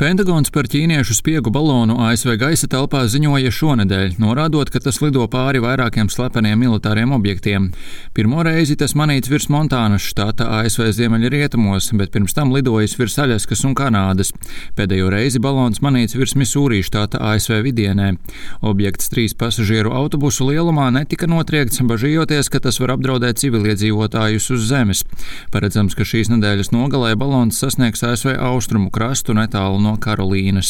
Pentagons par ķīniešu spiegu balonu ASV gaisa telpā ziņoja šonadēļ, norādot, ka tas lido pāri vairākiem slepeniem militāriem objektiem. Pirmo reizi tas manīts virs Montānas štata ASV ziemeļrietumos, bet pirms tam lidojis virs Aļaskas un Kanādas. Pēdējo reizi balons manīts virs Misūrī štata ASV vidienē. Objekts trīs pasažieru autobusu lielumā netika notriekts, bažījoties, ka tas var apdraudēt civiliedzīvotājus uz zemes. Paredzams, ka šīs nedēļas nogalē balons sasniegs ASV austrumu krastu netālu no no Karolīnas.